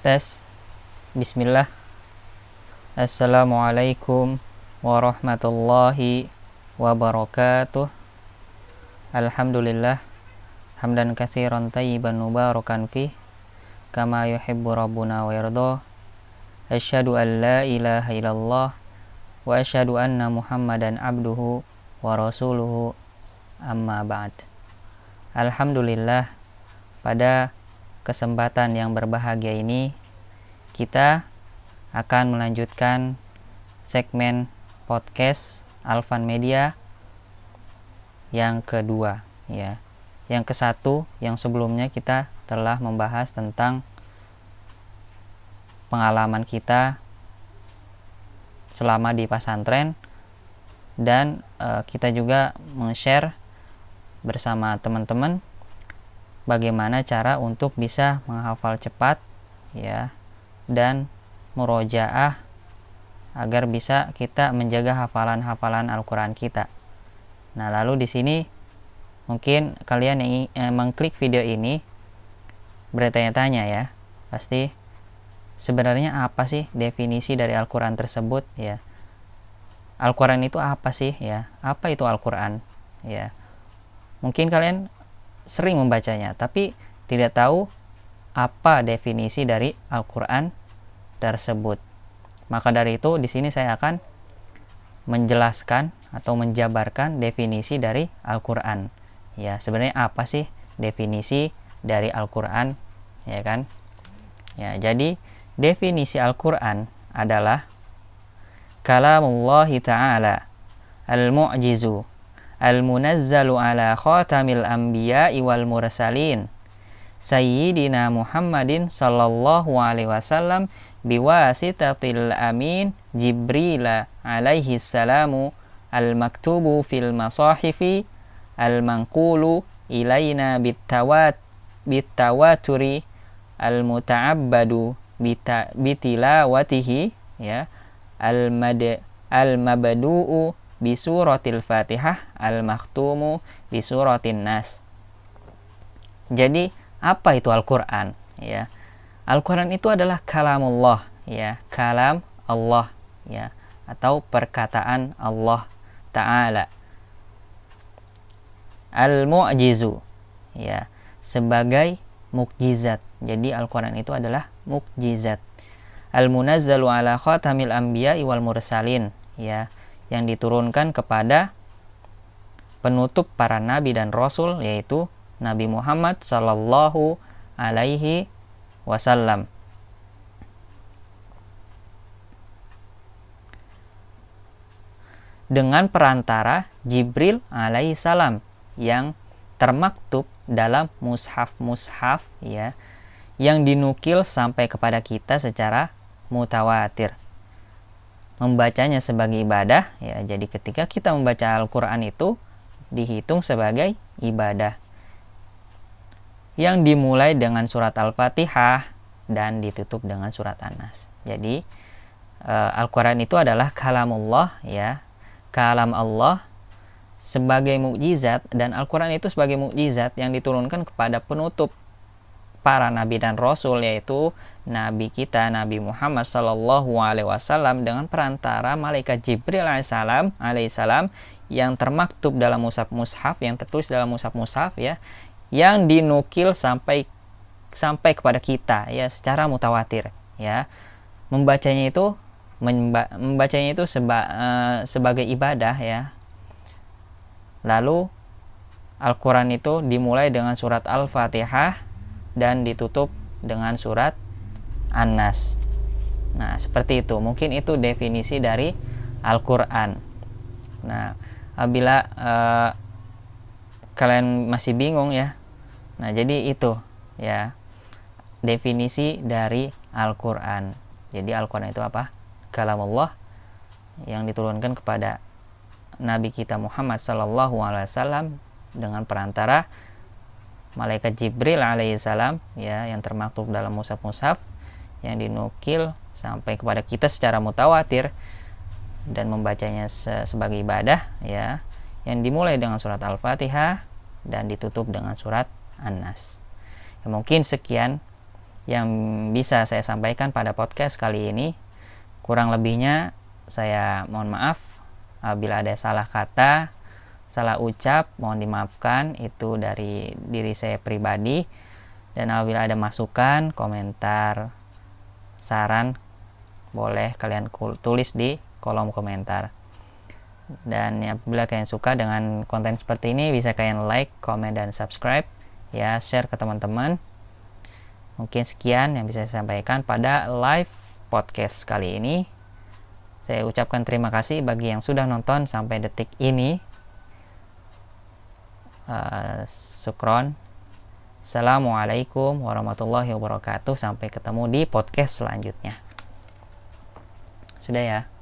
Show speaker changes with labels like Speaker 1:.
Speaker 1: tes. Bismillah. Assalamualaikum warahmatullahi wabarakatuh. Alhamdulillah Hamdan kathiran tayyiban mubarakan fih Kama yuhibbu rabbuna wa yardha Asyhadu an la ilaha illallah Wa asyhadu anna muhammadan abduhu wa rasuluhu. Amma ba'd. Alhamdulillah Pada kesempatan yang berbahagia ini kita akan melanjutkan segmen podcast Alvan Media yang kedua ya. Yang ke satu yang sebelumnya kita telah membahas tentang pengalaman kita selama di pesantren dan e, kita juga meng-share bersama teman-teman bagaimana cara untuk bisa menghafal cepat ya dan murojaah agar bisa kita menjaga hafalan-hafalan Al-Qur'an kita. Nah, lalu di sini mungkin kalian yang eh, mengklik video ini bertanya-tanya ya. Pasti sebenarnya apa sih definisi dari Al-Qur'an tersebut ya? Al-Qur'an itu apa sih ya? Apa itu Al-Qur'an? Ya. Mungkin kalian sering membacanya, tapi tidak tahu apa definisi dari Al-Quran tersebut. Maka dari itu, di sini saya akan menjelaskan atau menjabarkan definisi dari Al-Quran. Ya, sebenarnya apa sih definisi dari Al-Quran? Ya kan? Ya, jadi definisi Al-Quran adalah kalamullahi ta'ala al-mu'jizu al-munazzalu ala khatamil anbiya'i wal mursalin sayyidina Muhammadin sallallahu alaihi wasallam biwasitatil amin Jibril alaihi salamu al-maktubu fil masahifi al-manqulu ilaina bitawat bitawaturi al-muta'abbadu bitilawatihi ya al-mad al-mabdu'u bi suratil Fatihah al-makhtumu bi suratin Nas. Jadi, apa itu Al-Qur'an? Ya. Al-Qur'an itu adalah kalamullah, ya, kalam Allah, ya, atau perkataan Allah taala. Al-mu'jizu, ya, sebagai mukjizat. Jadi Al-Qur'an itu adalah mukjizat. Al-munazzalu ala khatamil anbiya wal mursalin, ya yang diturunkan kepada penutup para nabi dan rasul yaitu Nabi Muhammad Sallallahu Alaihi Wasallam. Dengan perantara Jibril alaihissalam yang termaktub dalam mushaf-mushaf ya yang dinukil sampai kepada kita secara mutawatir membacanya sebagai ibadah ya jadi ketika kita membaca Al-Qur'an itu dihitung sebagai ibadah yang dimulai dengan surat Al-Fatihah dan ditutup dengan surat An-Nas. Jadi uh, Al-Qur'an itu adalah kalamullah ya. Kalam Allah sebagai mukjizat dan Al-Qur'an itu sebagai mukjizat yang diturunkan kepada penutup para nabi dan rasul yaitu nabi kita Nabi Muhammad Shallallahu Alaihi Wasallam dengan perantara malaikat Jibril alaihissalam alaihissalam yang termaktub dalam mushaf mushaf yang tertulis dalam mushaf mushaf ya yang dinukil sampai sampai kepada kita ya secara mutawatir ya membacanya itu membacanya itu seba, uh, sebagai ibadah ya lalu Al-Quran itu dimulai dengan surat Al-Fatihah dan ditutup dengan surat An-Nas. Nah, seperti itu. Mungkin itu definisi dari Al-Qur'an. Nah, apabila uh, kalian masih bingung ya. Nah, jadi itu ya definisi dari Al-Qur'an. Jadi Al-Qur'an itu apa? Kalam Allah yang diturunkan kepada Nabi kita Muhammad Sallallahu Alaihi Wasallam dengan perantara malaikat Jibril alaihissalam ya yang termaktub dalam mushaf-mushaf yang dinukil sampai kepada kita secara mutawatir dan membacanya se sebagai ibadah ya yang dimulai dengan surat Al-Fatihah dan ditutup dengan surat An-Nas. Ya, mungkin sekian yang bisa saya sampaikan pada podcast kali ini. Kurang lebihnya saya mohon maaf apabila ada salah kata, salah ucap, mohon dimaafkan itu dari diri saya pribadi. Dan apabila ada masukan, komentar, saran, boleh kalian tulis di kolom komentar. Dan apabila kalian suka dengan konten seperti ini, bisa kalian like, comment, dan subscribe. Ya, share ke teman-teman. Mungkin sekian yang bisa saya sampaikan pada live podcast kali ini. Saya ucapkan terima kasih bagi yang sudah nonton sampai detik ini. Uh, sukron. Assalamualaikum warahmatullahi wabarakatuh. Sampai ketemu di podcast selanjutnya. Sudah ya.